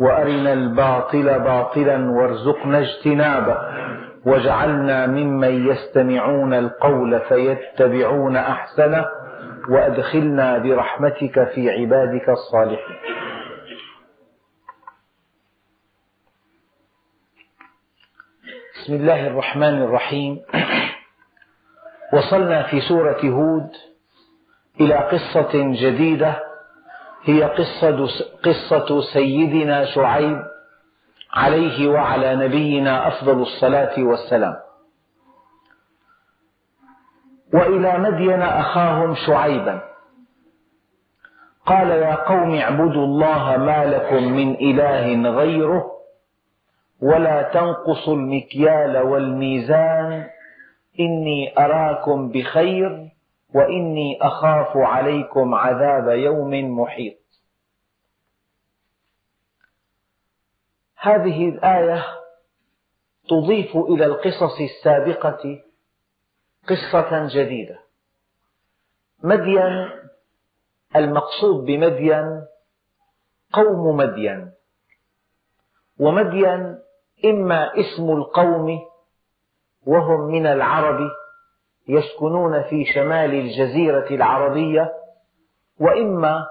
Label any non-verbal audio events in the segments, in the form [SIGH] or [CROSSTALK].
وأرنا الباطل باطلا وارزقنا اجتنابه واجعلنا ممن يستمعون القول فيتبعون أحسنه وأدخلنا برحمتك في عبادك الصالحين. بسم الله الرحمن الرحيم. وصلنا في سورة هود إلى قصة جديدة هي قصة, قصة سيدنا شعيب عليه وعلى نبينا أفضل الصلاة والسلام. وإلى مدين أخاهم شعيبا. قال يا قوم اعبدوا الله ما لكم من إله غيره ولا تنقصوا المكيال والميزان. إني أراكم بخير وإني أخاف عليكم عذاب يوم محيط. هذه الآية تضيف إلى القصص السابقة قصة جديدة. مدين المقصود بمدين قوم مدين. ومدين إما اسم القوم وهم من العرب يسكنون في شمال الجزيرة العربية وإما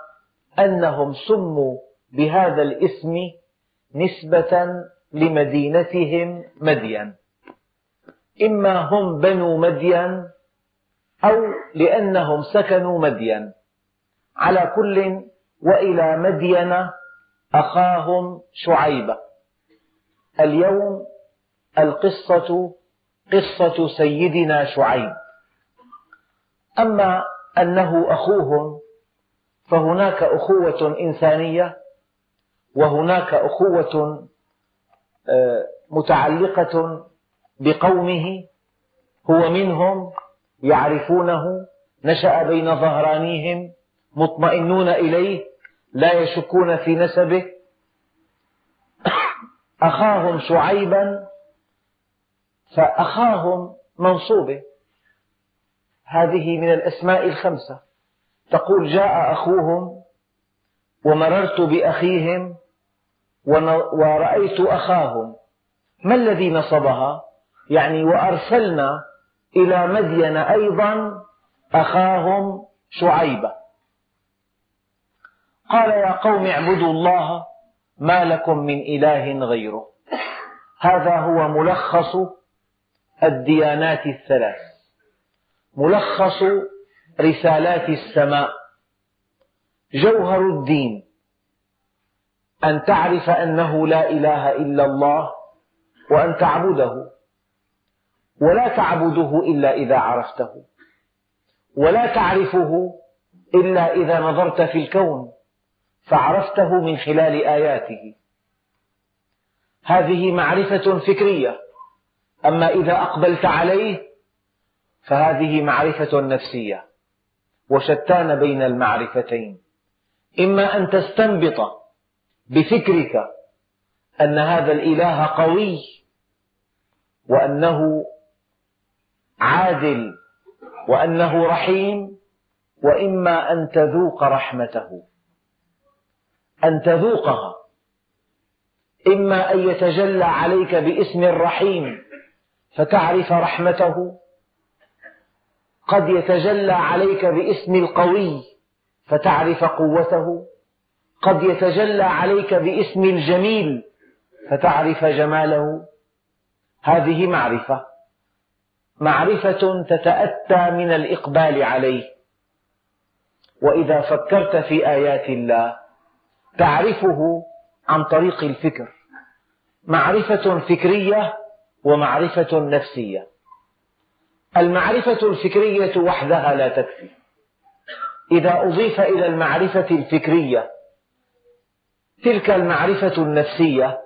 أنهم سموا بهذا الاسم نسبة لمدينتهم مدين. إما هم بنو مدين أو لأنهم سكنوا مدين. على كل وإلى مدين أخاهم شعيبة. اليوم القصة قصة سيدنا شعيب. أما أنه أخوهم فهناك أخوة إنسانية وهناك أخوة آه، متعلقة بقومه هو منهم يعرفونه نشأ بين ظهرانيهم مطمئنون إليه لا يشكون في نسبه. أخاهم شعيبا فأخاهم منصوبة. هذه من الأسماء الخمسة. تقول جاء أخوهم ومررت بأخيهم ورأيت أخاهم. ما الذي نصبها؟ يعني وأرسلنا إلى مدين أيضا أخاهم شعيبة. قال يا قوم اعبدوا الله ما لكم من إله غيره. هذا هو ملخص الديانات الثلاث. ملخص رسالات السماء. جوهر الدين. أن تعرف أنه لا إله إلا الله وأن تعبده ولا تعبده إلا إذا عرفته ولا تعرفه إلا إذا نظرت في الكون فعرفته من خلال آياته. هذه معرفة فكرية أما إذا أقبلت عليه فهذه معرفة نفسية وشتان بين المعرفتين. إما أن تستنبط بفكرك أن هذا الإله قوي وأنه عادل وأنه رحيم وإما أن تذوق رحمته. أن تذوقها. إما أن يتجلى عليك باسم الرحيم فتعرف رحمته. قد يتجلى عليك باسم القوي فتعرف قوته. قد يتجلى عليك باسم الجميل فتعرف جماله. هذه معرفة. معرفة تتأتى من الإقبال عليه. وإذا فكرت في آيات الله تعرفه عن طريق الفكر. معرفة فكرية ومعرفة نفسية. المعرفة الفكرية وحدها لا تكفي. إذا أضيف إلى المعرفة الفكرية تلك المعرفة النفسية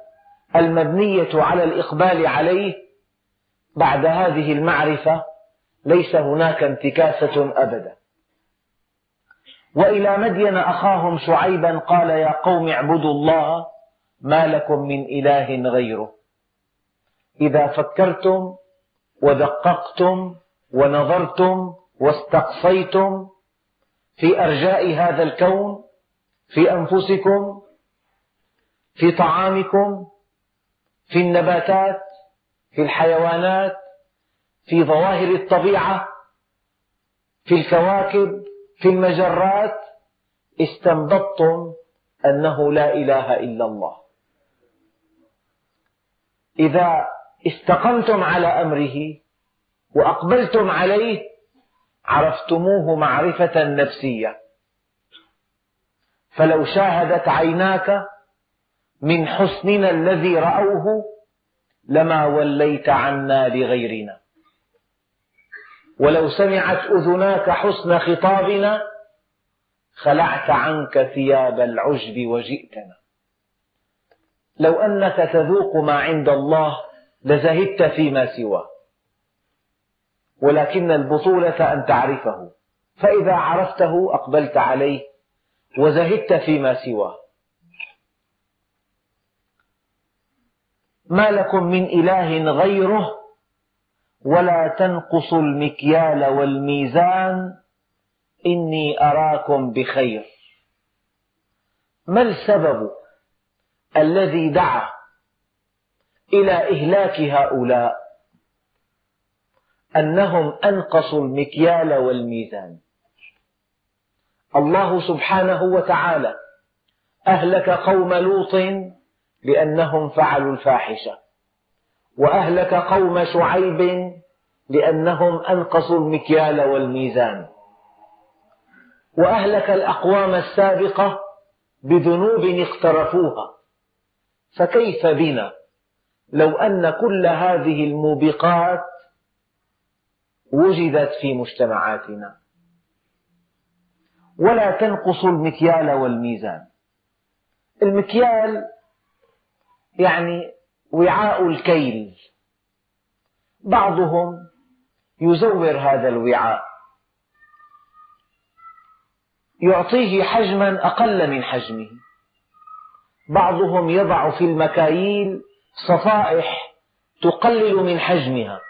المبنية على الإقبال عليه بعد هذه المعرفة ليس هناك انتكاسة أبدا. وإلى مدين أخاهم شعيبا قال يا قوم اعبدوا الله ما لكم من إله غيره. إذا فكرتم ودققتم ونظرتم واستقصيتم في أرجاء هذا الكون في أنفسكم في طعامكم في النباتات في الحيوانات في ظواهر الطبيعة في الكواكب في المجرات استنبطتم أنه لا إله إلا الله. إذا استقمتم على أمره وأقبلتم عليه عرفتموه معرفة نفسية. فلو شاهدت عيناك من حسننا الذي رأوه لما وليت عنا لغيرنا ولو سمعت أذناك حسن خطابنا خلعت عنك ثياب العجب وجئتنا. لو أنك تذوق ما عند الله لزهدت فيما سواه. ولكن البطولة أن تعرفه فإذا عرفته أقبلت عليه وزهدت فيما سواه. ما لكم من إله غيره ولا تنقصوا المكيال والميزان إني أراكم بخير. ما السبب الذي دعا إلى إهلاك هؤلاء؟ أنهم أنقصوا المكيال والميزان. الله سبحانه وتعالى أهلك قوم لوط لأنهم فعلوا الفاحشة. وأهلك قوم شعيب لأنهم أنقصوا المكيال والميزان. وأهلك الأقوام السابقة بذنوب اقترفوها. فكيف بنا؟ لو أن كل هذه الموبقات وجدت في مجتمعاتنا. ولا تنقصوا المكيال والميزان. المكيال يعني وعاء الكيل. بعضهم يزور هذا الوعاء. يعطيه حجما أقل من حجمه. بعضهم يضع في المكاييل صفائح تقلل من حجمها.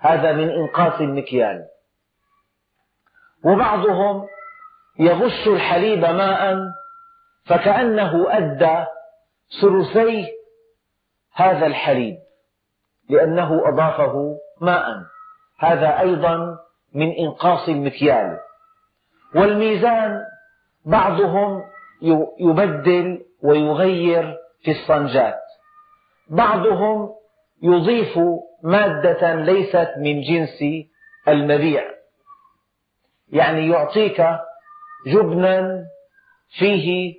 هذا من إنقاص المكيال. وبعضهم يغش الحليب ماء فكأنه أدى ثلثي هذا الحليب لأنه أضافه ماء. هذا أيضا من إنقاص المكيال. والميزان بعضهم يبدل ويغير في الصنجات. بعضهم يضيف مادة ليست من جنس المبيع. يعني يعطيك جبنا فيه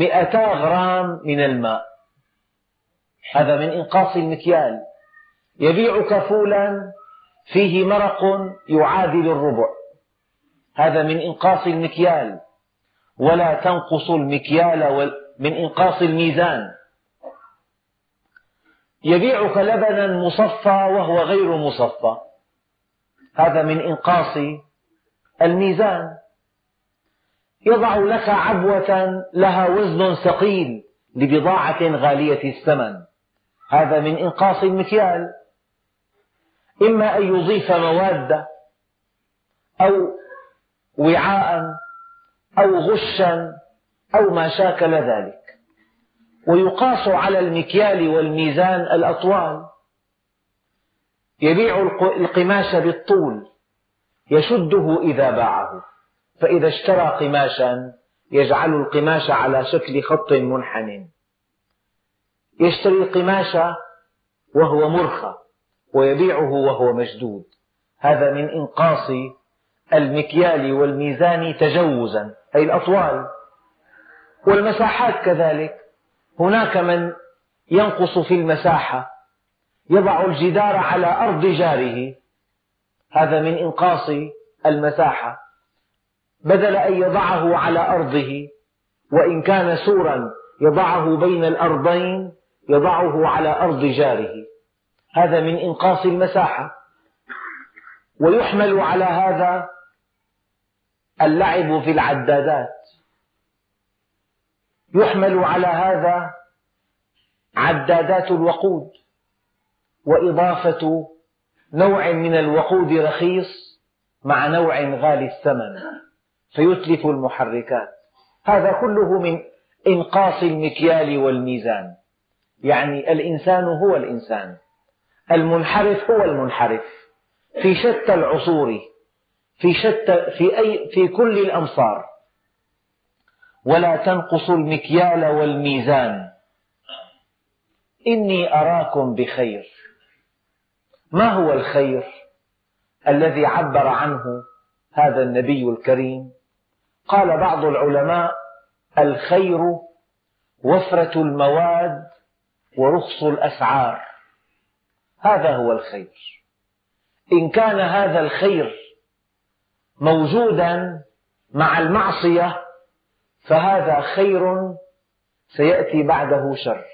مئتا غرام من الماء. هذا من إنقاص المكيال. يبيعك فولا فيه مرق يعادل الربع. هذا من إنقاص المكيال. ولا تنقص المكيال من إنقاص الميزان. يبيعك لبنا مصفى وهو غير مصفى. هذا من إنقاص الميزان. يضع لك عبوة لها وزن ثقيل لبضاعة غالية الثمن. هذا من إنقاص المكيال. إما أن يضيف مواد أو وعاء أو غشا أو ما شاكل ذلك. ويقاس على المكيال والميزان الأطوال. يبيع القماش بالطول. يشده إذا باعه. فإذا اشترى قماشا يجعل القماش على شكل خط منحن. يشتري القماش وهو مرخى ويبيعه وهو مشدود. هذا من إنقاص المكيال والميزان تجوزا أي الأطوال. والمساحات كذلك. هناك من ينقص في المساحة يضع الجدار على أرض جاره. هذا من إنقاص المساحة. بدل أن يضعه على أرضه وإن كان سورا يضعه بين الأرضين يضعه على أرض جاره. هذا من إنقاص المساحة. ويحمل على هذا اللعب في العدادات. يحمل على هذا عدادات الوقود. وإضافة نوع من الوقود رخيص مع نوع غالي الثمن. فيتلف المحركات. هذا كله من إنقاص المكيال والميزان. يعني الإنسان هو الإنسان. المنحرف هو المنحرف. في شتى العصور في شتى في أي في كل الأمصار. ولا تنقصوا المكيال والميزان. إني أراكم بخير. ما هو الخير الذي عبر عنه هذا النبي الكريم؟ قال بعض العلماء الخير وفرة المواد ورخص الأسعار. هذا هو الخير. إن كان هذا الخير موجودا مع المعصية فهذا خير سيأتي بعده شر.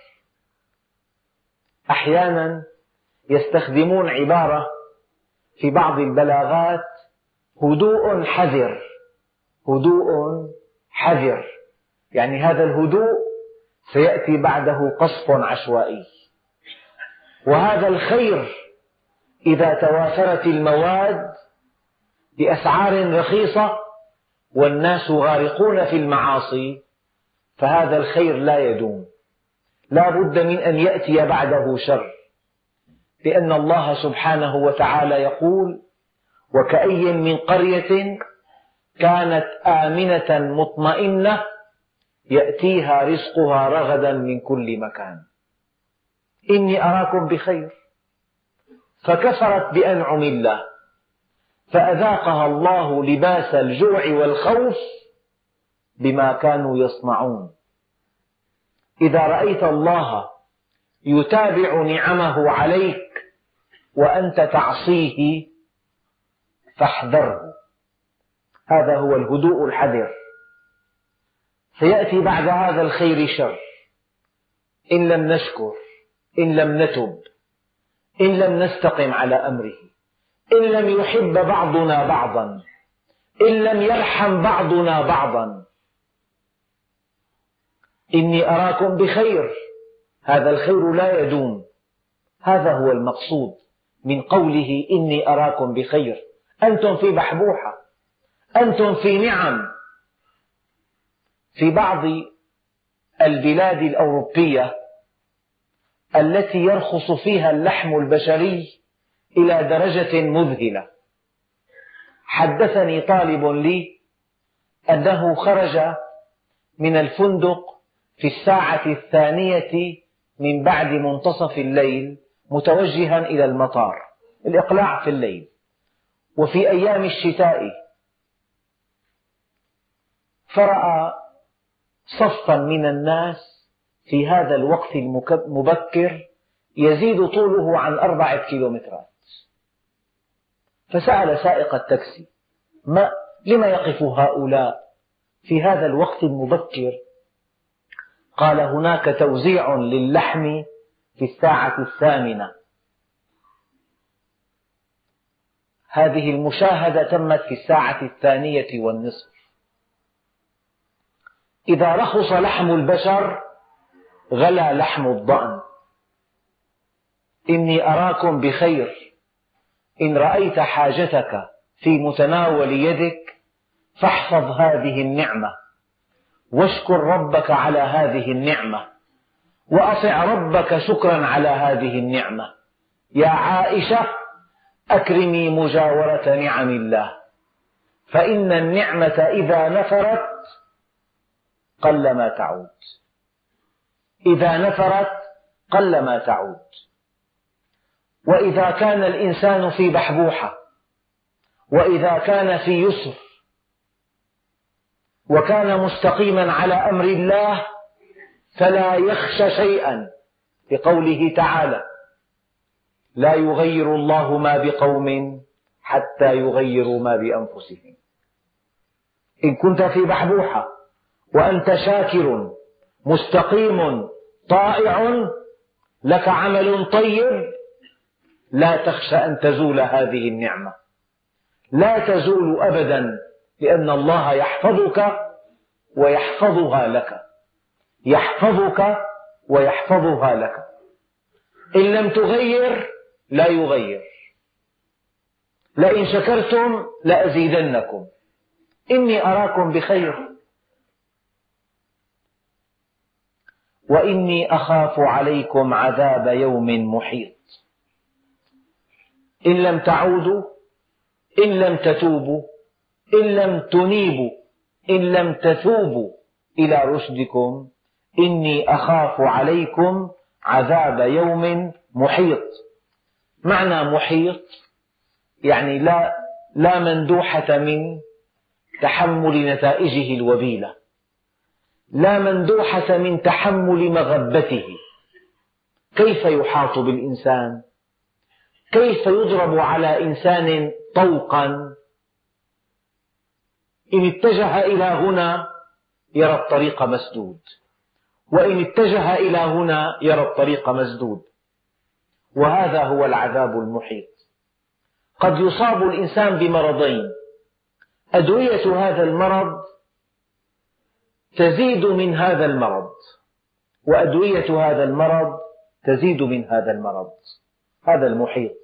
أحيانا يستخدمون عبارة في بعض البلاغات هدوء حذر. هدوء حذر. يعني هذا الهدوء سيأتي بعده قصف عشوائي. وهذا الخير إذا توافرت المواد بأسعار رخيصة والناس غارقون في المعاصي فهذا الخير لا يدوم. لا بد من أن يأتي بعده شر. لأن الله سبحانه وتعالى يقول وكأي من قرية كانت آمنة مطمئنة يأتيها رزقها رغدا من كل مكان. إني أراكم بخير. فكفرت بأنعم الله. فأذاقها الله لباس الجوع والخوف بما كانوا يصنعون. إذا رأيت الله يتابع نعمه عليك وأنت تعصيه فاحذره. هذا هو الهدوء الحذر. سيأتي بعد هذا الخير شر. إن لم نشكر إن لم نتب إن لم نستقم على أمره إن لم يحب بعضنا بعضا إن لم يرحم بعضنا بعضا. إني أراكم بخير. هذا الخير لا يدوم. هذا هو المقصود من قوله إني أراكم بخير. أنتم في بحبوحة. أنتم في نعم في بعض البلاد الأوروبية التي يرخص فيها اللحم البشري إلى درجة مذهلة. حدثني طالب لي أنه خرج من الفندق في الساعة الثانية من بعد منتصف الليل متوجها إلى المطار الإقلاع في الليل. وفي أيام الشتاء فرأى صفا من الناس في هذا الوقت المبكر يزيد طوله عن أربعة كيلومترات. فسأل سائق التاكسي ما لم يقف هؤلاء في هذا الوقت المبكر؟ قال هناك توزيع للحم في الساعة الثامنة. هذه المشاهدة تمت في الساعة الثانية والنصف. إذا رخص لحم البشر غلا لحم الضأن. إني أراكم بخير. إن رأيت حاجتك في متناول يدك فاحفظ هذه النعمة. واشكر ربك على هذه النعمة. وأطع ربك شكرا على هذه النعمة. يا عائشة أكرمي مجاورة نعم الله. فإن النعمة إذا نفرت قل ما تعود. إذا نفرت قل ما تعود. وإذا كان الإنسان في بحبوحة وإذا كان في يسر وكان مستقيما على أمر الله فلا يخشى شيئا لقوله تعالى لا يغير الله ما بقوم حتى يغيروا ما بأنفسهم. إن كنت في بحبوحة وأنت شاكر مستقيم طائع لك عمل طيب لا تخشى أن تزول هذه النعمة. لا تزول أبدا لأن الله يحفظك ويحفظها لك. يحفظك ويحفظها لك. إن لم تغير لا يغير. لئن شكرتم لأزيدنكم. إني أراكم بخير. وإني أخاف عليكم عذاب يوم محيط. إن لم تعودوا إن لم تتوبوا إن لم تنيبوا إن لم تثوبوا إلى رشدكم إني أخاف عليكم عذاب يوم محيط. معنى محيط يعني لا لا مندوحة من تحمل نتائجه الوبيلة. لا مندوحة من تحمل مغبته. كيف يحاط بالإنسان؟ كيف يضرب على إنسان طوقا؟ إن اتجه إلى هنا يرى الطريق مسدود. وإن اتجه إلى هنا يرى الطريق مسدود. وهذا هو العذاب المحيط. قد يصاب الإنسان بمرضين. أدوية هذا المرض تزيد من هذا المرض وأدوية هذا المرض تزيد من هذا المرض. هذا المحيط.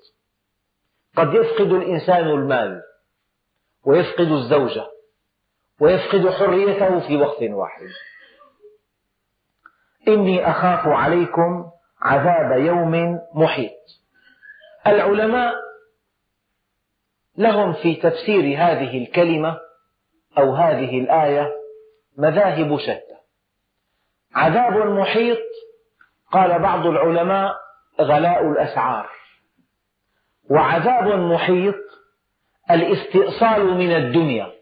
قد يفقد الإنسان المال ويفقد الزوجة ويفقد حريته في وقت واحد. إني أخاف عليكم عذاب يوم محيط. العلماء لهم في تفسير هذه الكلمة أو هذه الآية مذاهب شتى. عذاب محيط قال بعض العلماء غلاء الأسعار. وعذاب محيط الاستئصال من الدنيا.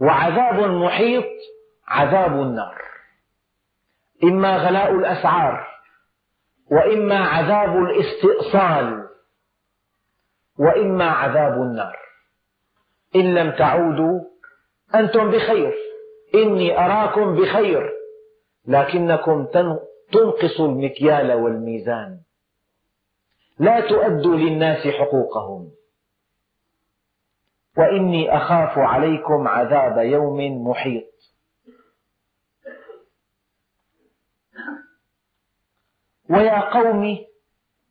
وعذاب محيط عذاب النار. إما غلاء الأسعار وإما عذاب الاستئصال وإما عذاب النار. إن لم تعودوا أنتم بخير. إني أراكم بخير لكنكم تنقصوا المكيال والميزان. لا تؤدوا للناس حقوقهم. وإني أخاف عليكم عذاب يوم محيط. ويا قوم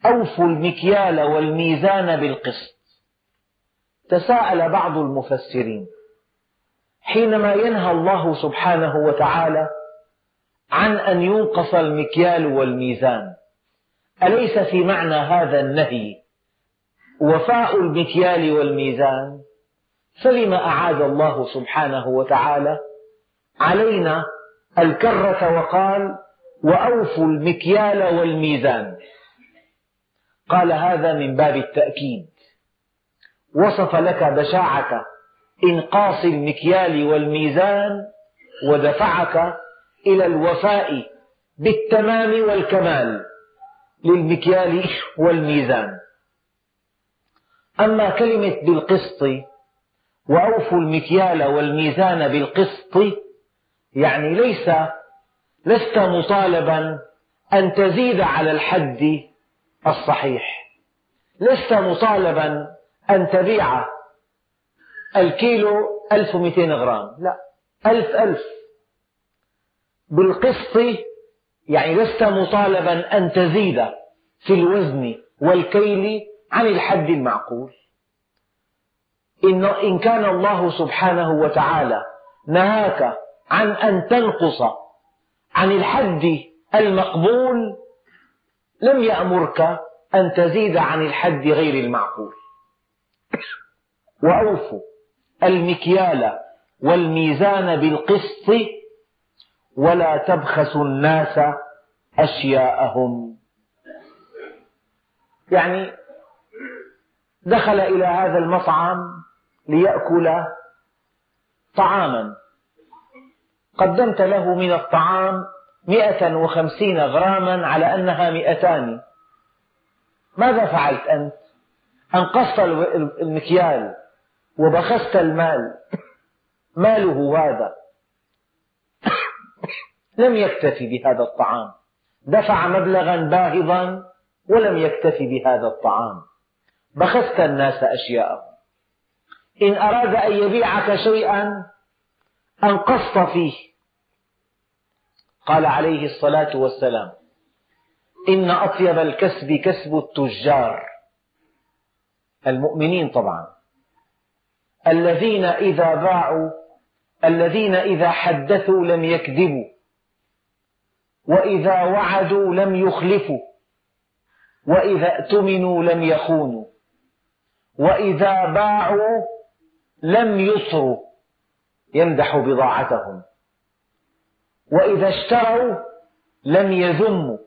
أوفوا المكيال والميزان بالقسط. تساءل بعض المفسرين. حينما ينهى الله سبحانه وتعالى عن أن ينقص المكيال والميزان. أليس في معنى هذا النهي وفاء المكيال والميزان؟ فلم أعاد الله سبحانه وتعالى علينا الكرة وقال وأوفوا المكيال والميزان. قال هذا من باب التأكيد. وصف لك بشاعة إنقاص المكيال والميزان ودفعك إلى الوفاء بالتمام والكمال للمكيال والميزان. أما كلمة بالقسط وأوفوا المكيال والميزان بالقسط يعني ليس لست مطالبا أن تزيد على الحد الصحيح. لست مطالبا أن تبيع الكيلو 1200 غرام. لا ألف ألف. بالقسط يعني لست مطالبا أن تزيد في الوزن والكيل عن الحد المعقول. إن كان الله سبحانه وتعالى نهاك عن أن تنقص عن الحد المقبول لم يأمرك أن تزيد عن الحد غير المعقول. وأوفوا. المكيال والميزان بالقسط ولا تبخسوا الناس أشياءهم. يعني دخل إلى هذا المطعم ليأكل طعاما. قدمت له من الطعام مئة وخمسين غراما على أنها مئتان. ماذا فعلت أنت؟ أنقصت المكيال. وبخست المال. ماله هذا. لم يكتفي بهذا الطعام. دفع مبلغا باهظا ولم يكتف بهذا الطعام. بخست الناس أشياءهم. إن أراد أن يبيعك شيئا أنقصت فيه. قال عليه الصلاة والسلام إن أطيب الكسب كسب التجار. المؤمنين طبعا. الذين إذا باعوا الذين إذا حدثوا لم يكذبوا وإذا وعدوا لم يخلفوا وإذا اؤتمنوا لم يخونوا وإذا باعوا لم يصروا يمدح بضاعتهم وإذا اشتروا لم يذموا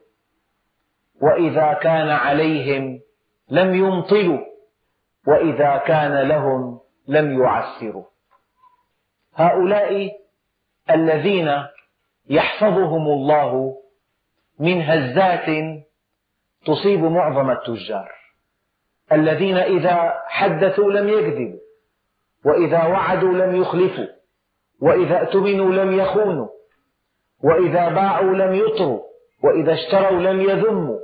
وإذا كان عليهم لم يمطلوا وإذا كان لهم لم يعسروا. هؤلاء الذين يحفظهم الله من هزات تصيب معظم التجار. الذين إذا حدثوا لم يكذبوا وإذا وعدوا لم يخلفوا وإذا اؤتمنوا لم يخونوا وإذا باعوا لم يطروا وإذا اشتروا لم يذموا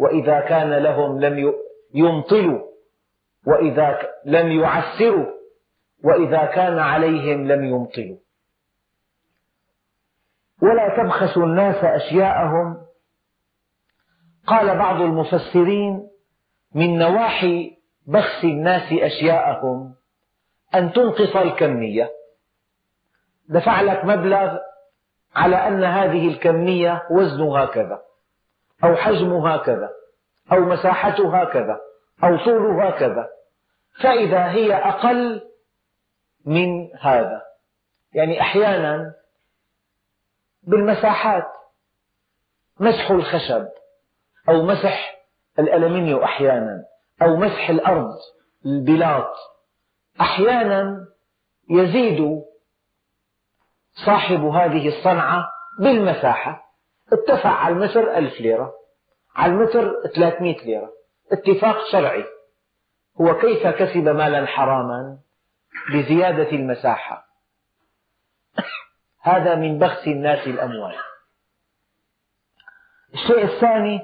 وإذا كان لهم لم يمطلوا وإذا لم يعسروا. وإذا كان عليهم لم يمطلوا. ولا تبخسوا الناس أشياءهم. قال بعض المفسرين من نواحي بخس الناس أشياءهم أن تنقص الكمية. دفع لك مبلغ على أن هذه الكمية وزنها كذا أو حجمها كذا أو مساحتها كذا أو طولها كذا. فإذا هي أقل من هذا. يعني أحيانا بالمساحات مسح الخشب أو مسح الألمنيو أحيانا أو مسح الأرض البلاط أحيانا يزيد صاحب هذه الصنعة بالمساحة. اتفق على المتر ألف ليرة على المتر 300 ليرة. اتفاق شرعي. هو كيف كسب مالا حراما؟ بزيادة المساحة. هذا من بخس الناس الأموال. الشيء الثاني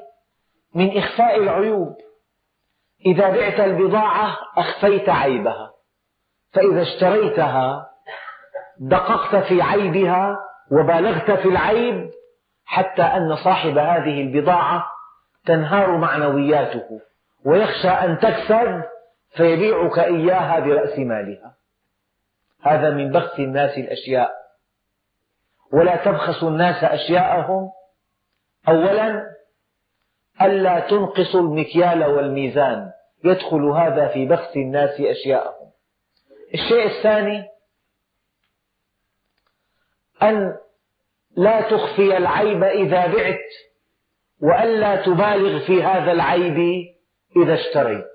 من إخفاء العيوب. إذا بعت البضاعة أخفيت عيبها. فإذا اشتريتها دققت في عيبها وبالغت في العيب حتى أن صاحب هذه البضاعة تنهار معنوياته. ويخشى أن تكسب فيبيعك إياها برأس مالها. هذا من بخس الناس الأشياء. ولا تبخسوا الناس أشياءهم. أولا ألا تنقصوا المكيال والميزان. يدخل هذا في بخس الناس أشياءهم. الشيء الثاني أن لا تخفي العيب إذا بعت وألا تبالغ في هذا العيب إذا اشتريت.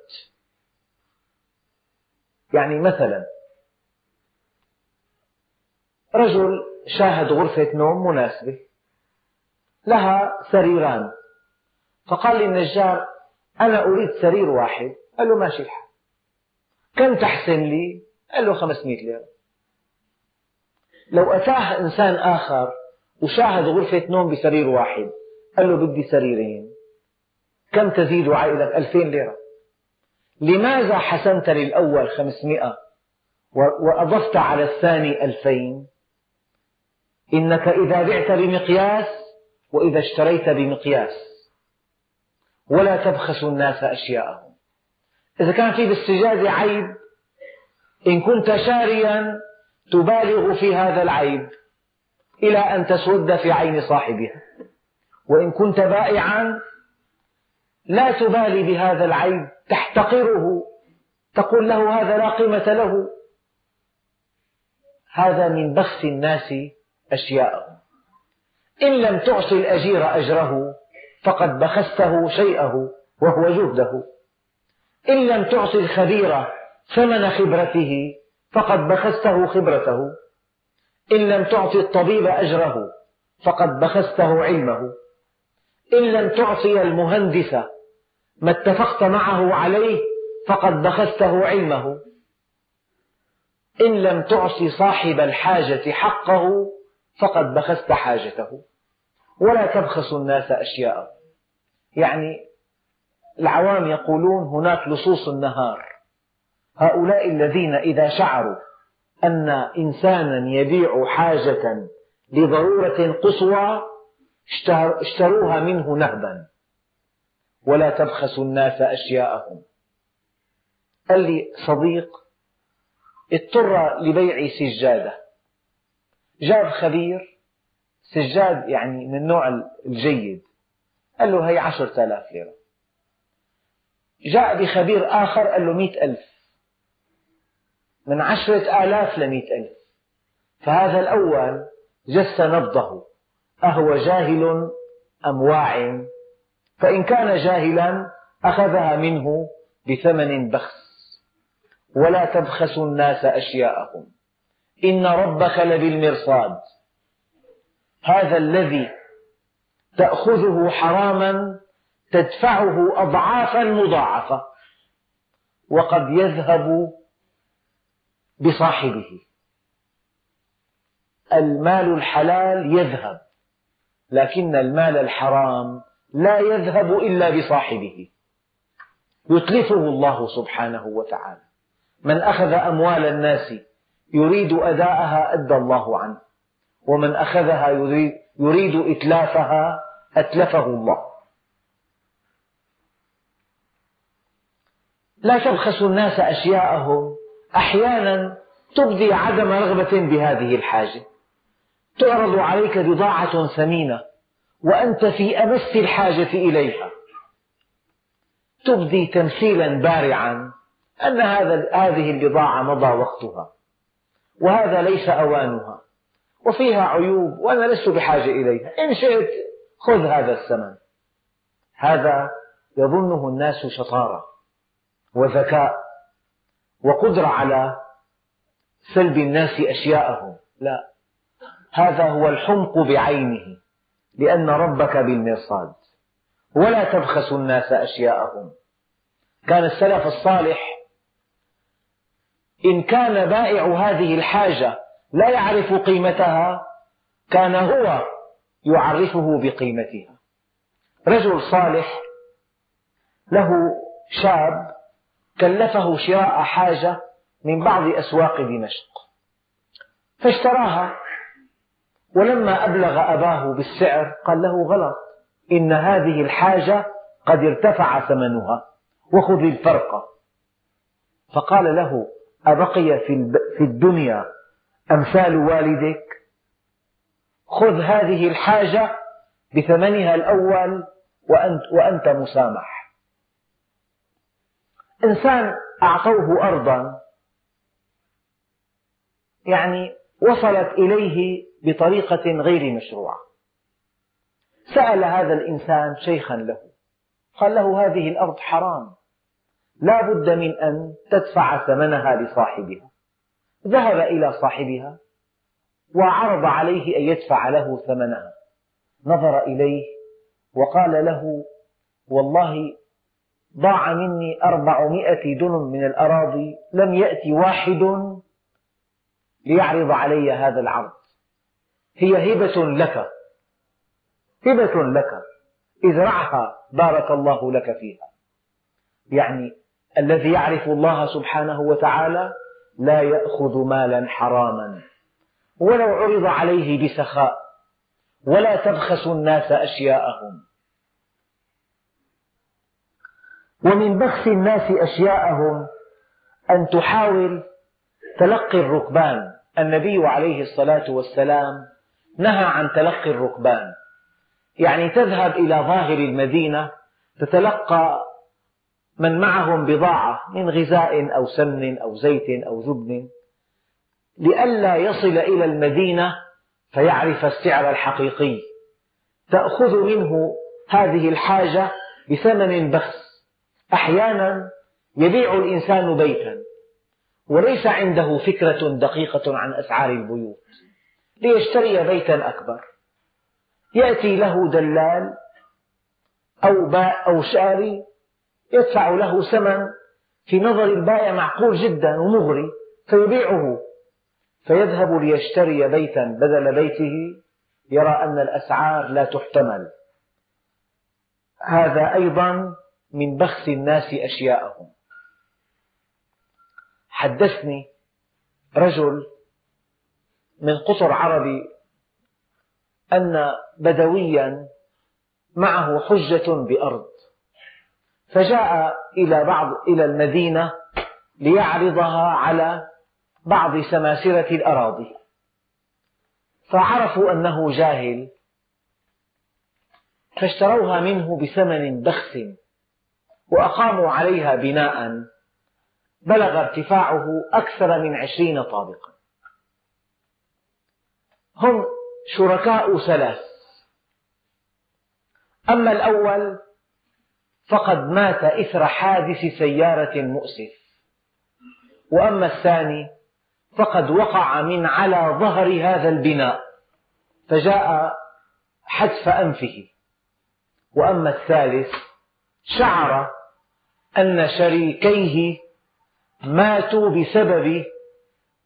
يعني مثلا رجل شاهد غرفة نوم مناسبة. لها سريران. فقال للنجار أنا أريد سرير واحد. قال له ماشي الحال. كم تحسن لي؟ قال له 500 ليرة. لو أتاه إنسان آخر وشاهد غرفة نوم بسرير واحد قال له بدي سريرين. كم تزيد عائلة 2000 ليرة؟ لماذا حسنت للأول 500 وأضفت على الثاني 2000 إنك إذا بعت بمقياس وإذا اشتريت بمقياس. ولا تبخسوا الناس أشياءهم. إذا كان في بالسجادة عيب إن كنت شاريا تبالغ في هذا العيب إلى أن تسود في عين صاحبها. وإن كنت بائعا لا تبالي بهذا العيب تحتقره تقول له هذا لا قيمة له. هذا من بخس الناس أشياءهم إن لم تعطي الأجير أجره فقد بخسته شيئه وهو جهده. إن لم تعطي الخبير ثمن خبرته فقد بخسته خبرته. إن لم تعطي الطبيب أجره فقد بخسته علمه. إن لم تعطي المهندس ما اتفقت معه عليه فقد بخسته علمه. إن لم تعطي صاحب الحاجة حقه فقد بخست حاجته. ولا تبخسوا الناس أشياءهم. يعني العوام يقولون هناك لصوص النهار. هؤلاء الذين إذا شعروا أن إنسانا يبيع حاجة لضرورة قصوى اشتروها منه نهبا. ولا تبخسوا الناس أشياءهم. قال لي صديق اضطر لبيع سجادة. جاب خبير سجاد يعني من النوع الجيد. قال له هي عشرة آلاف ليرة. جاء بخبير آخر قال له مئة ألف. من عشرة آلاف لمئة ألف. فهذا الأول جس نبضه. أهو جاهل أم واع؟ فإن كان جاهلا أخذها منه بثمن بخس. ولا تبخسوا الناس أشياءهم. إن ربك لبالمرصاد. هذا الذي تأخذه حراما تدفعه أضعافا مضاعفة وقد يذهب بصاحبه. المال الحلال يذهب لكن المال الحرام لا يذهب إلا بصاحبه. يتلفه الله سبحانه وتعالى. من أخذ أموال الناس يريد أداءها أدى الله عنه. ومن أخذها يريد, إتلافها أتلفه الله. لا تبخسوا الناس أشياءهم. أحيانا تبدي عدم رغبة بهذه الحاجة. تعرض عليك بضاعة ثمينة وأنت في أمس الحاجة إليها. تبدي تمثيلا بارعا أن هذا هذه البضاعة مضى وقتها. وهذا ليس أوانها. وفيها عيوب وأنا لست بحاجة إليها. إن شئت خذ هذا الثمن. هذا يظنه الناس شطارة وذكاء وقدرة على سلب الناس أشياءهم. لا هذا هو الحمق بعينه لأن ربك بالمرصاد. ولا تبخسوا الناس أشياءهم. كان السلف الصالح إن كان بائع هذه الحاجة لا يعرف قيمتها كان هو يعرفه بقيمتها. رجل صالح له شاب كلفه شراء حاجة من بعض أسواق دمشق فاشتراها ولما أبلغ أباه بالسعر قال له غلط إن هذه الحاجة قد ارتفع ثمنها وخذ الفرق. فقال له أبقي في الدنيا أمثال والدك؟ خذ هذه الحاجة بثمنها الأول وأنت, وأنت مسامح. إنسان أعطوه أرضا يعني وصلت إليه بطريقة غير مشروعة. سأل هذا الإنسان شيخا له قال له هذه الأرض حرام. لا بد من أن تدفع ثمنها لصاحبها. ذهب إلى صاحبها وعرض عليه أن يدفع له ثمنها. نظر إليه وقال له والله ضاع مني أربعمائة دنم من الأراضي لم يأتي واحد ليعرض علي هذا العرض. هي هبة لك هبة لك ازرعها بارك الله لك فيها. يعني الذي يعرف الله سبحانه وتعالى لا يأخذ مالا حراما. ولو عرض عليه بسخاء ولا تبخسوا الناس أشياءهم. ومن بخس الناس أشياءهم أن تحاول تلقي الركبان. النبي عليه الصلاة والسلام نهى عن تلقي الركبان. يعني تذهب إلى ظاهر المدينة تتلقى من معهم بضاعة من غذاء أو سمن أو زيت أو جبن لئلا يصل إلى المدينة فيعرف السعر الحقيقي. تأخذ منه هذه الحاجة بثمن بخس. أحيانا يبيع الإنسان بيتا وليس عنده فكرة دقيقة عن أسعار البيوت. ليشتري بيتا أكبر. يأتي له دلال أو أو شاري يدفع له ثمن في نظر البائع معقول جدا ومغري فيبيعه. فيذهب ليشتري بيتا بدل بيته يرى أن الأسعار لا تحتمل. هذا أيضا من بخس الناس أشياءهم. حدثني رجل من قطر عربي أن بدويا معه حجة بأرض. فجاء إلى بعض إلى المدينة ليعرضها على بعض سماسرة الأراضي. فعرفوا أنه جاهل فاشتروها منه بثمن بخس وأقاموا عليها بناء بلغ ارتفاعه أكثر من عشرين طابقا. هم شركاء ثلاث. أما الأول فقد مات إثر حادث سيارة مؤسف. وأما الثاني فقد وقع من على ظهر هذا البناء فجاء حتف أنفه. وأما الثالث شعر أن شريكيه ماتوا بسبب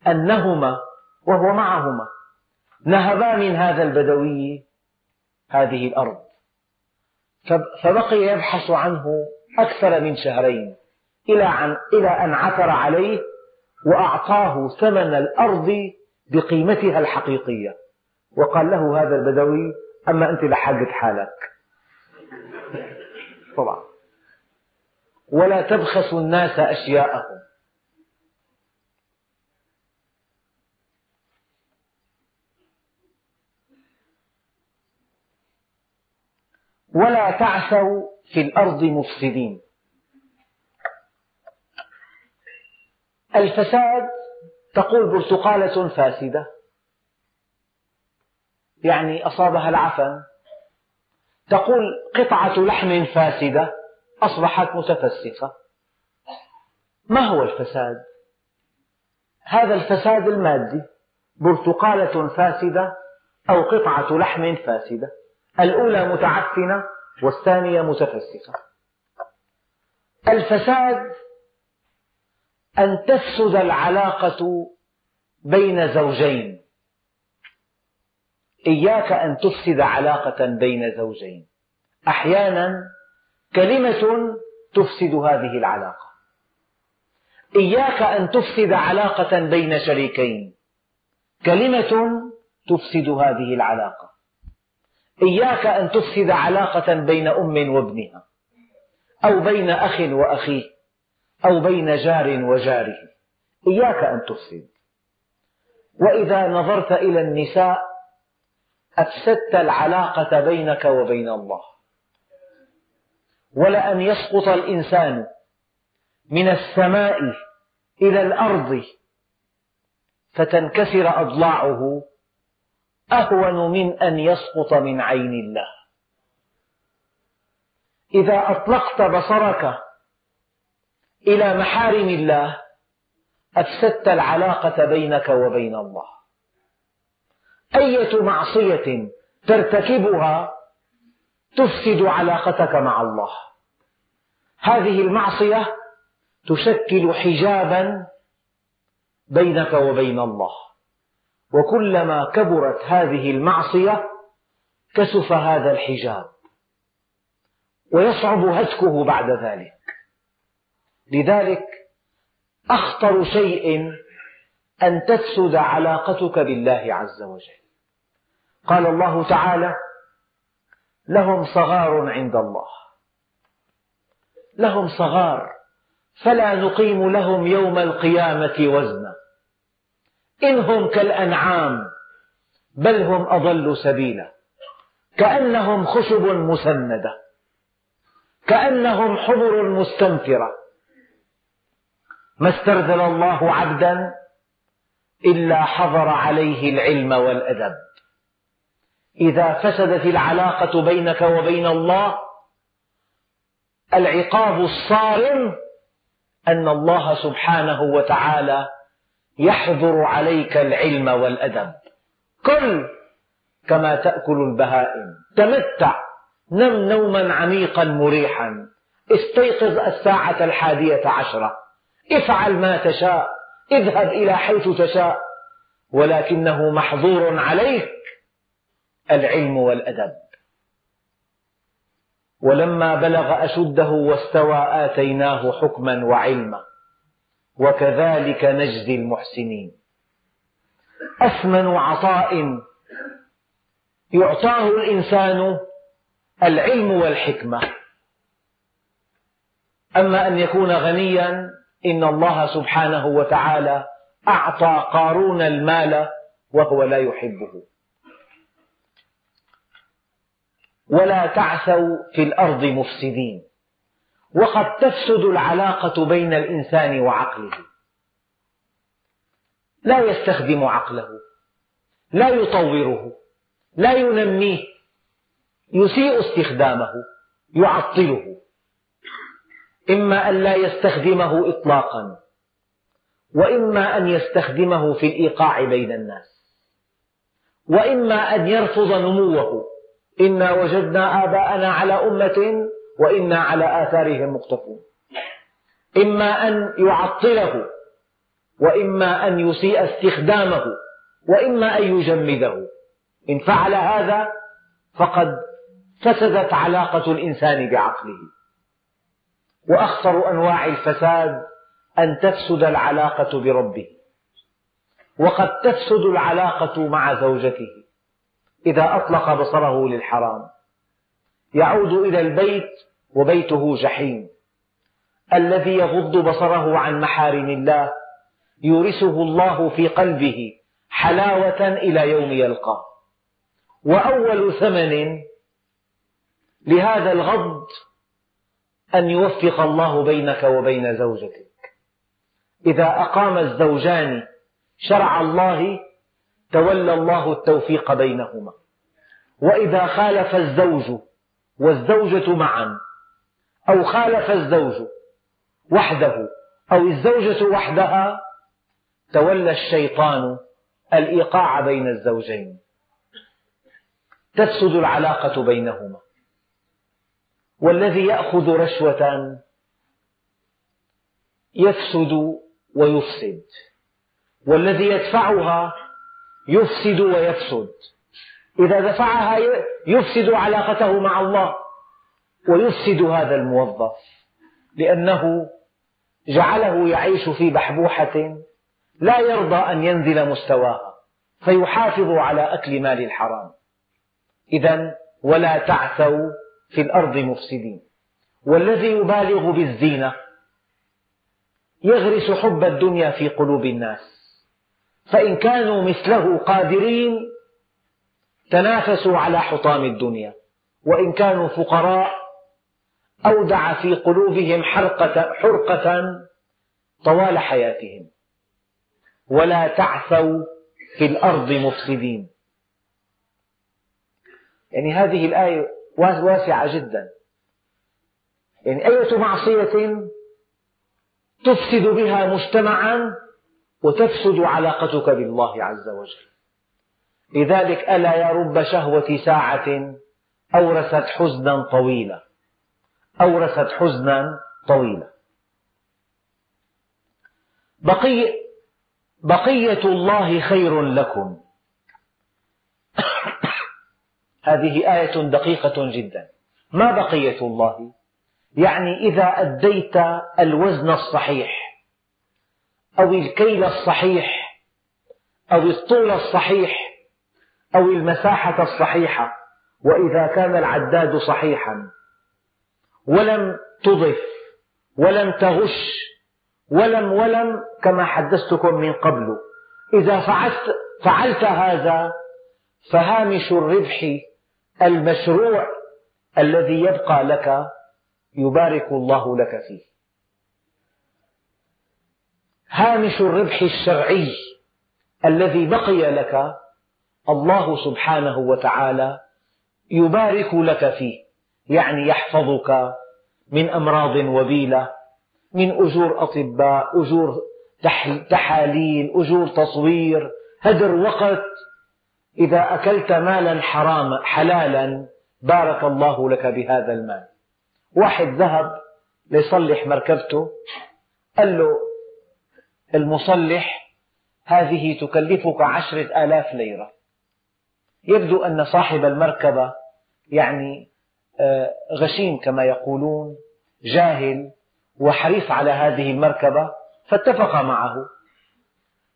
أنهما وهو معهما. نهبا من هذا البدوي هذه الأرض. فبقي يبحث عنه أكثر من شهرين إلى أن عثر عليه وأعطاه ثمن الأرض بقيمتها الحقيقية. وقال له هذا البدوي أما أنت لحقت حالك. طبعا. ولا تبخسوا الناس أشياءهم. ولا تعثوا في الأرض مفسدين. الفساد تقول برتقالة فاسدة. يعني أصابها العفن. تقول قطعة لحم فاسدة أصبحت متفسخة. ما هو الفساد؟ هذا الفساد المادي برتقالة فاسدة أو قطعة لحم فاسدة. الأولى متعفنة والثانية متفسخة. الفساد أن تفسد العلاقة بين زوجين. إياك أن تفسد علاقة بين زوجين. أحيانا كلمة تفسد هذه العلاقة. إياك أن تفسد علاقة بين شريكين. كلمة تفسد هذه العلاقة. إياك أن تفسد علاقة بين أم وابنها أو بين أخ وأخيه أو بين جار وجاره. إياك أن تفسد. وإذا نظرت إلى النساء أفسدت العلاقة بينك وبين الله. ولأن يسقط الإنسان من السماء إلى الأرض فتنكسر أضلاعه. أهون من أن يسقط من عين الله. إذا أطلقت بصرك إلى محارم الله أفسدت العلاقة بينك وبين الله. أية معصية ترتكبها تفسد علاقتك مع الله. هذه المعصية تشكل حجابا بينك وبين الله. وكلما كبرت هذه المعصية كسف هذا الحجاب. ويصعب هتكه بعد ذلك. لذلك أخطر شيء أن تفسد علاقتك بالله عز وجل. قال الله تعالى لهم صغار عند الله. لهم صغار. فلا نقيم لهم يوم القيامة وزنا. إن هم كالأنعام بل هم أضل سبيلا. كأنهم خشب مسندة. كأنهم حبر مستنفرة. ما استرذل الله عبدا إلا حضر عليه العلم والأدب. إذا فسدت العلاقة بينك وبين الله العقاب الصارم أن الله سبحانه وتعالى يحضر عليك العلم والأدب. كل كما تأكل البهائم. تمتع. نم نوما عميقا مريحا. استيقظ الساعة الحادية عشرة. افعل ما تشاء. اذهب إلى حيث تشاء. ولكنه محظور عليك العلم والأدب. ولما بلغ أشده واستوى آتيناه حكما وعلما. وكذلك نجزي المحسنين. أثمن عطاء يعطاه الإنسان العلم والحكمة. أما أن يكون غنيا إن الله سبحانه وتعالى أعطى قارون المال وهو لا يحبه. ولا تعثوا في الأرض مفسدين. وقد تفسد العلاقة بين الإنسان وعقله. لا يستخدم عقله لا يطوره لا ينميه يسيء استخدامه يعطله. إما أن لا يستخدمه إطلاقا وإما أن يستخدمه في الإيقاع بين الناس وإما أن يرفض نموه. إنا وجدنا آباءنا على أمة وإنا على آثارهم مقتفون. إما أن يعطله وإما أن يسيء استخدامه وإما أن يجمده. إن فعل هذا فقد فسدت علاقة الإنسان بعقله. وأخطر أنواع الفساد أن تفسد العلاقة بربه. وقد تفسد العلاقة مع زوجته. إذا أطلق بصره للحرام. يعود إلى البيت وبيته جحيم. الذي يغض بصره عن محارم الله يورثه الله في قلبه حلاوة إلى يوم يلقاه. وأول ثمن لهذا الغض أن يوفق الله بينك وبين زوجتك. إذا أقام الزوجان شرع الله تولى الله التوفيق بينهما. وإذا خالف الزوج والزوجة معا أو خالف الزوج وحده أو الزوجة وحدها تولى الشيطان الإيقاع بين الزوجين. تفسد العلاقة بينهما. والذي يأخذ رشوة يفسد ويفسد. والذي يدفعها يفسد ويفسد. إذا دفعها يفسد علاقته مع الله. ويفسد هذا الموظف لأنه جعله يعيش في بحبوحة لا يرضى أن ينزل مستواها فيحافظ على أكل مال الحرام. إذا ولا تعثوا في الأرض مفسدين. والذي يبالغ بالزينة يغرس حب الدنيا في قلوب الناس. فإن كانوا مثله قادرين تنافسوا على حطام الدنيا. وإن كانوا فقراء أودع في قلوبهم حرقة, حرقة طوال حياتهم. ولا تعثوا في الأرض مفسدين. يعني هذه الآية واسعة جدا. يعني أية معصية تفسد بها مجتمعا وتفسد علاقتك بالله عز وجل. لذلك ألا يا رب شهوة ساعة أورثت حزنا طويلا. أورثت حزنا طويلا. بقية, بقية الله خير لكم. [COUGHS] هذه آية دقيقة جدا. ما بقية الله؟ يعني إذا أديت الوزن الصحيح أو الكيل الصحيح أو الطول الصحيح أو المساحة الصحيحة وإذا كان العداد صحيحا. ولم تضف ولم تغش ولم ولم كما حدثتكم من قبل. إذا فعلت, فعلت هذا فهامش الربح المشروع الذي يبقى لك يبارك الله لك فيه. هامش الربح الشرعي الذي بقي لك الله سبحانه وتعالى يبارك لك فيه يعني يحفظك من أمراض وبيلة من أجور أطباء أجور تحاليل أجور تصوير هدر وقت. إذا أكلت مالا حراما حلالا بارك الله لك بهذا المال. واحد ذهب ليصلح مركبته قال له المصلح هذه تكلفك عشرة آلاف ليرة. يبدو أن صاحب المركبة يعني غشيم كما يقولون جاهل وحريص على هذه المركبة فاتفق معه.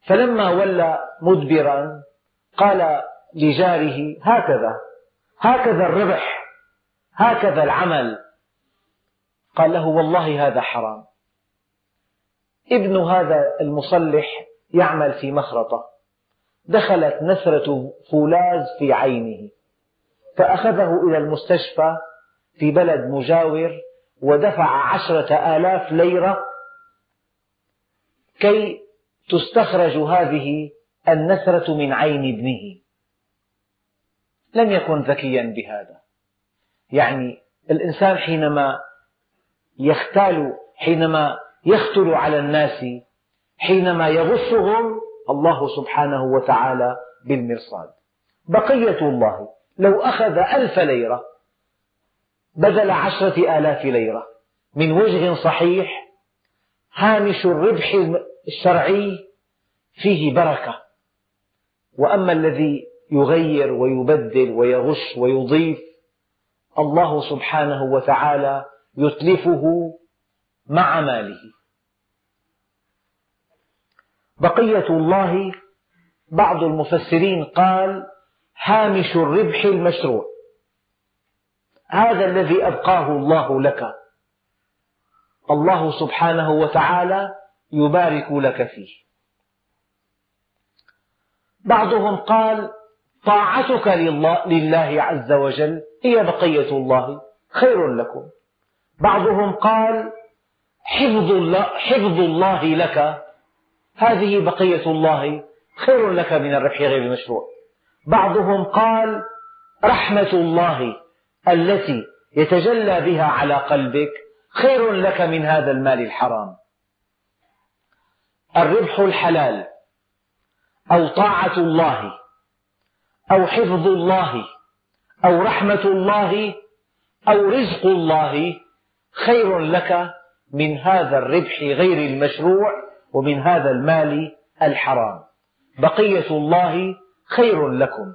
فلما ولى مدبرا قال لجاره هكذا هكذا الربح هكذا العمل. قال له والله هذا حرام. ابن هذا المصلح يعمل في مخرطة. دخلت نسرة فولاذ في عينه. فأخذه إلى المستشفى في بلد مجاور ودفع عشرة آلاف ليرة كي تستخرج هذه النسرة من عين ابنه. لم يكن ذكيا بهذا. يعني الإنسان حينما يختال حينما يختل على الناس حينما يغصهم الله سبحانه وتعالى بالمرصاد. بقية الله لو أخذ ألف ليرة بدل عشرة آلاف ليرة. من وجه صحيح هامش الربح الشرعي فيه بركة. وأما الذي يغير ويبدل ويغش ويضيف الله سبحانه وتعالى يتلفه مع ماله. بقية الله بعض المفسرين قال هامش الربح المشروع. هذا الذي أبقاه الله لك. الله سبحانه وتعالى يبارك لك فيه. بعضهم قال طاعتك لله عز وجل هي بقية الله خير لكم. بعضهم قال حفظ الله, حفظ الله لك هذه بقية الله خير لك من الربح غير المشروع. بعضهم قال رحمة الله التي يتجلى بها على قلبك خير لك من هذا المال الحرام. الربح الحلال أو طاعة الله أو حفظ الله أو رحمة الله أو رزق الله خير لك من هذا الربح غير المشروع ومن هذا المال الحرام. بقية الله خير لكم.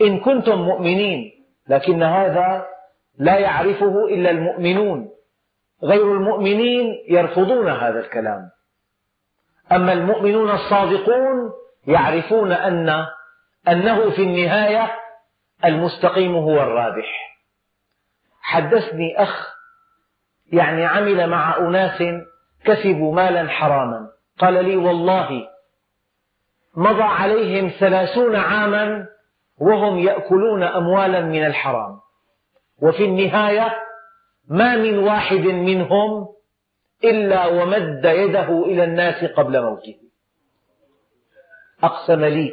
إن كنتم مؤمنين لكن هذا لا يعرفه إلا المؤمنون. غير المؤمنين يرفضون هذا الكلام. أما المؤمنون الصادقون يعرفون أن أنه في النهاية المستقيم هو الرابح. حدثني أخ يعني عمل مع أناس كسبوا مالا حراما. قال لي والله مضى عليهم ثلاثون عاما وهم يأكلون أموالا من الحرام. وفي النهاية ما من واحد منهم إلا ومد يده إلى الناس قبل موته. أقسم لي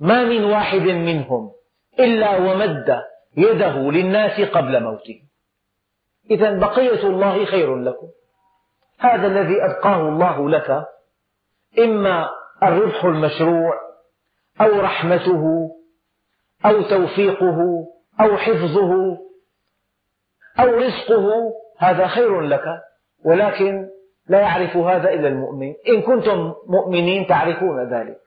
ما من واحد منهم إلا ومد يده للناس قبل موته. إذا بقية الله خير لكم. هذا الذي أبقاه الله لك إما الربح المشروع أو رحمته أو توفيقه أو حفظه أو رزقه هذا خير لك. ولكن لا يعرف هذا إلا المؤمن. إن كنتم مؤمنين تعرفون ذلك.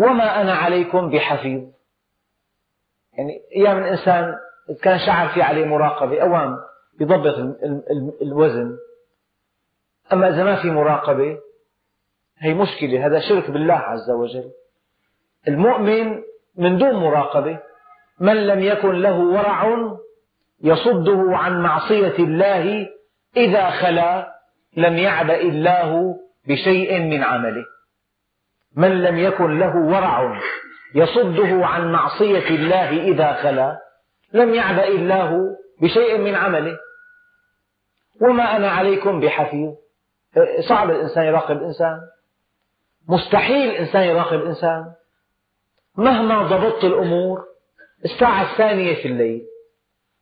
وما أنا عليكم بحفيظ. يعني أيام الإنسان كان شعر في عليه مراقبة أوام يضبط الوزن. أما إذا ما في مراقبة هي مشكلة هذا شرك بالله عز وجل. المؤمن من دون مراقبة من لم يكن له ورع يصده عن معصية الله إذا خلا لم يعبأ الله بشيء من عمله. من لم يكن له ورع يصده عن معصية الله إذا خلا لم يعبأ الله بشيء من عمله. وما أنا عليكم بحفيظ. صعب الإنسان يراقب الإنسان. مستحيل الإنسان يراقب الإنسان. مهما ضبطت الأمور الساعة الثانية في الليل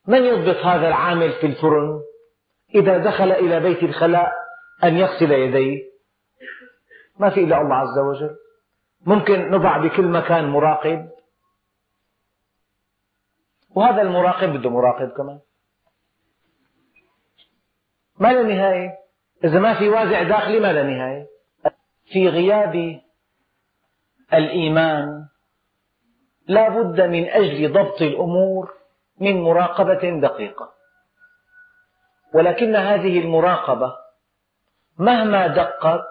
من يضبط هذا العامل في الفرن؟ إذا دخل إلى بيت الخلاء أن يغسل يديه. ما في إلا الله عز وجل. ممكن نضع بكل مكان مراقب. وهذا المراقب بده مراقب كمان. ما لا نهاية. إذا ما في وازع داخلي ما لا نهاية. في غياب الإيمان لا بد من أجل ضبط الأمور من مراقبة دقيقة. ولكن هذه المراقبة مهما دقت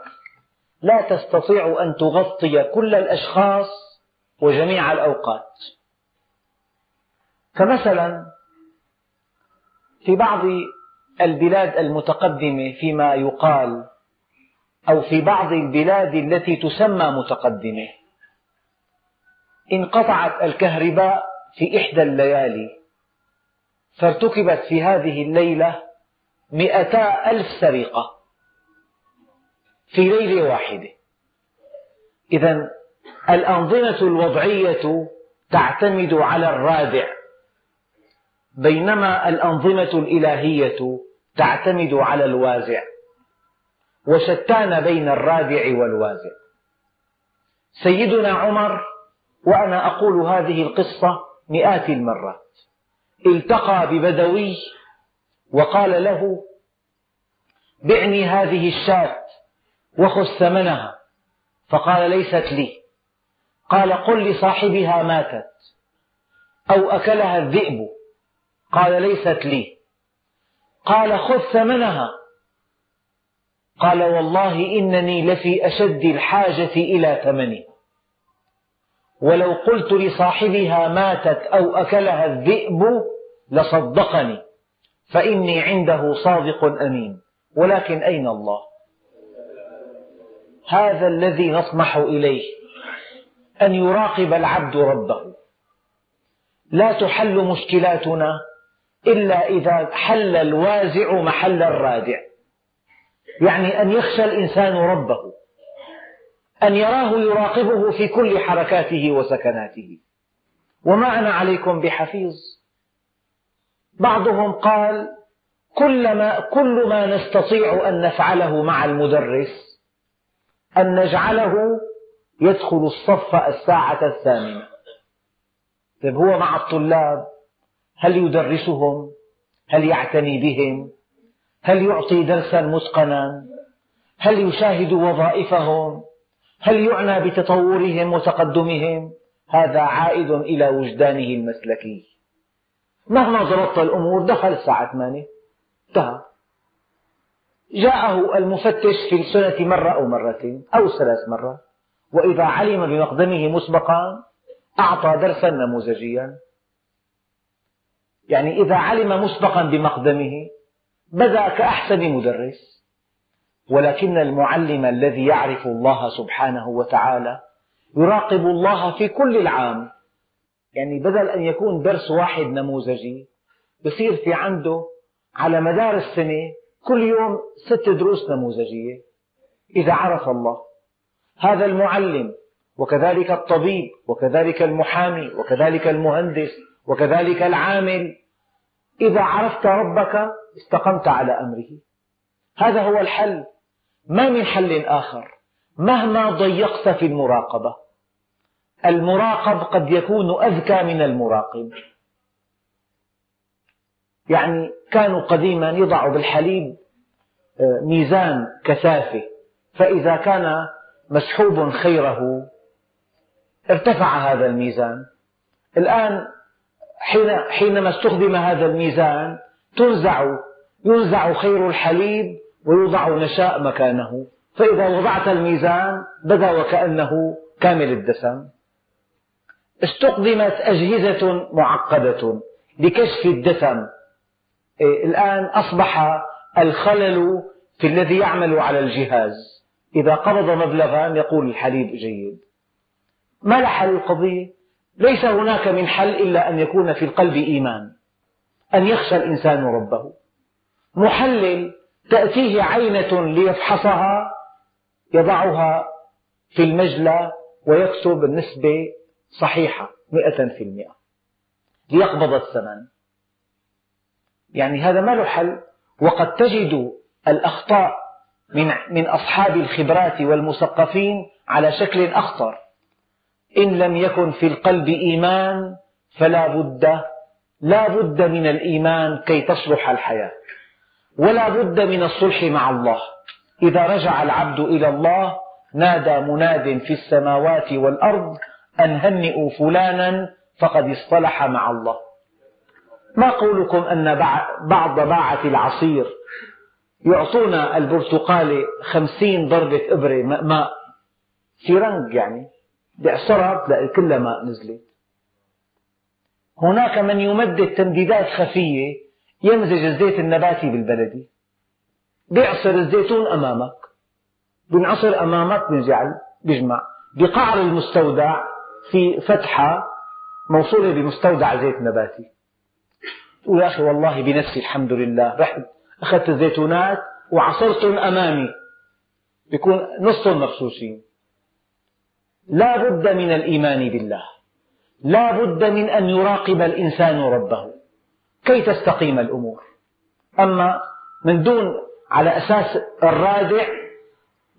لا تستطيع أن تغطي كل الأشخاص وجميع الأوقات. فمثلا في بعض البلاد المتقدمة فيما يقال أو في بعض البلاد التي تسمى متقدمة. انقطعت الكهرباء في إحدى الليالي. فارتكبت في هذه الليلة مئتا ألف سرقة في ليلة واحدة. إذا الأنظمة الوضعية تعتمد على الرادع. بينما الأنظمة الإلهية تعتمد على الوازع. وشتان بين الرادع والوازع. سيدنا عمر وأنا أقول هذه القصة مئات المرات. التقى ببدوي وقال له بعني هذه الشاة وخذ ثمنها. فقال ليست لي. قال قل لصاحبها ماتت أو أكلها الذئب. قال ليست لي. قال خذ ثمنها. قال والله إنني لفي أشد الحاجة إلى ثمنها ولو قلت لصاحبها ماتت أو أكلها الذئب لصدقني فإني عنده صادق أمين. ولكن أين الله؟ هذا الذي نطمح إليه أن يراقب العبد ربه. لا تحل مشكلاتنا إلا إذا حل الوازع محل الرادع. يعني أن يخشى الإنسان ربه أن يراه يراقبه في كل حركاته وسكناته. وما أنا عليكم بحفيظ. بعضهم قال كل ما, كل ما نستطيع أن نفعله مع المدرس أن نجعله يدخل الصف الساعة الثامنة. طيب هو مع الطلاب هل يدرسهم؟ هل يعتني بهم؟ هل يعطي درسا متقنا هل يشاهد وظائفهم؟ هل يعنى بتطورهم وتقدمهم؟ هذا عائد إلى وجدانه المسلكي. مهما ضبطت الأمور دخل الساعة 8 انتهى. جاءه المفتش في السنة مرة أو مرتين أو ثلاث مرات وإذا علم بمقدمه مسبقا أعطى درسا نموذجيا. يعني إذا علم مسبقا بمقدمه بدا كأحسن مدرس ولكن المعلم الذي يعرف الله سبحانه وتعالى يراقب الله في كل العام. يعني بدل أن يكون درس واحد نموذجي بصير في عنده على مدار السنة كل يوم ست دروس نموذجية إذا عرف الله. هذا المعلم وكذلك الطبيب وكذلك المحامي وكذلك المهندس وكذلك العامل إذا عرفت ربك استقمت على أمره. هذا هو الحل. ما من حل آخر. مهما ضيقت في المراقبة. المراقب قد يكون أذكى من المراقب. يعني كانوا قديما يضعوا بالحليب آه، ميزان كثافة. فإذا كان مسحوب خيره ارتفع هذا الميزان. الآن حين حينما استخدم هذا الميزان تنزع ينزع خير الحليب ويوضع نشاء مكانه. فإذا وضعت الميزان بدا وكأنه كامل الدسم. استخدمت أجهزة معقدة لكشف الدسم. إيه، الآن أصبح الخلل في الذي يعمل على الجهاز. إذا قبض مبلغا يقول الحليب جيد. ما لحل القضية؟ ليس هناك من حل إلا أن يكون في القلب إيمان أن يخشى الإنسان ربه. محلل تأتيه عينة ليفحصها يضعها في المجلى ويكتب النسبة صحيحة مئة في المئة. ليقبض الثمن. يعني هذا ما له حل. وقد تجد الأخطاء من, من أصحاب الخبرات والمثقفين على شكل أخطر. إن لم يكن في القلب إيمان فلا بد لا بد من الإيمان كي تصلح الحياة. ولا بد من الصلح مع الله. إذا رجع العبد إلى الله نادى مناد في السماوات والأرض أن هنئوا فلانا فقد اصطلح مع الله. ما قولكم أن بعض باعة العصير يعطونا البرتقالة خمسين ضربة إبرة ماء سيرنج يعني. بعصرها تلاقي كلها ماء نزلت. هناك من يمدد تمديدات خفية يمزج الزيت النباتي بالبلدي. بيعصر الزيتون أمامك. بنعصر أمامك بنجعل بيجمع. بقعر المستودع في فتحة موصولة بمستودع زيت نباتي. تقول يا أخي والله بنفسي الحمد لله رحت أخذت الزيتونات وعصرتهم أمامي. بيكون نصهم مغسوسين لا بد من الإيمان بالله. لا بد من أن يراقب الإنسان ربه. كي تستقيم الأمور. أما من دون على أساس الرادع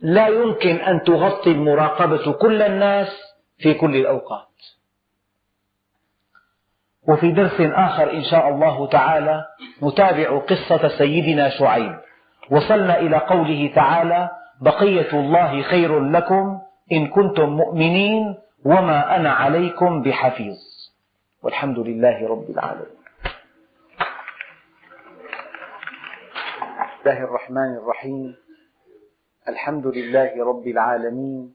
لا يمكن أن تغطي المراقبة كل الناس في كل الأوقات. وفي درس آخر إن شاء الله تعالى نتابع قصة سيدنا شعيب. وصلنا إلى قوله تعالى بقية الله خير لكم إن كنتم مؤمنين وما أنا عليكم بحفيظ. والحمد لله رب العالمين. الله الرحمن الرحيم. الحمد لله رب العالمين.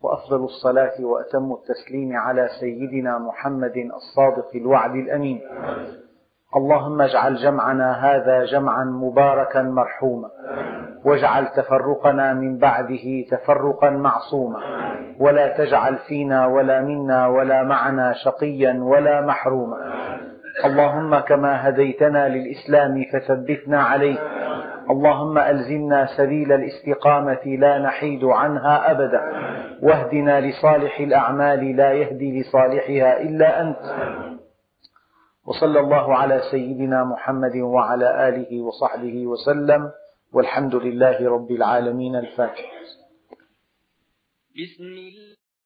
وأفضل الصلاة وأتم التسليم على سيدنا محمد الصادق الوعد الأمين. اللهم اجعل جمعنا هذا جمعا مباركا مرحوما واجعل تفرقنا من بعده تفرقا معصوما ولا تجعل فينا ولا منا ولا معنا شقيا ولا محروما. اللهم كما هديتنا للإسلام فثبتنا عليه. اللهم ألزمنا سبيل الاستقامة لا نحيد عنها أبدا. واهدنا لصالح الأعمال لا يهدي لصالحها إلا أنت. وصلى الله على سيدنا محمد وعلى آله وصحبه وسلم والحمد لله رب العالمين الفاتح. بسم الله.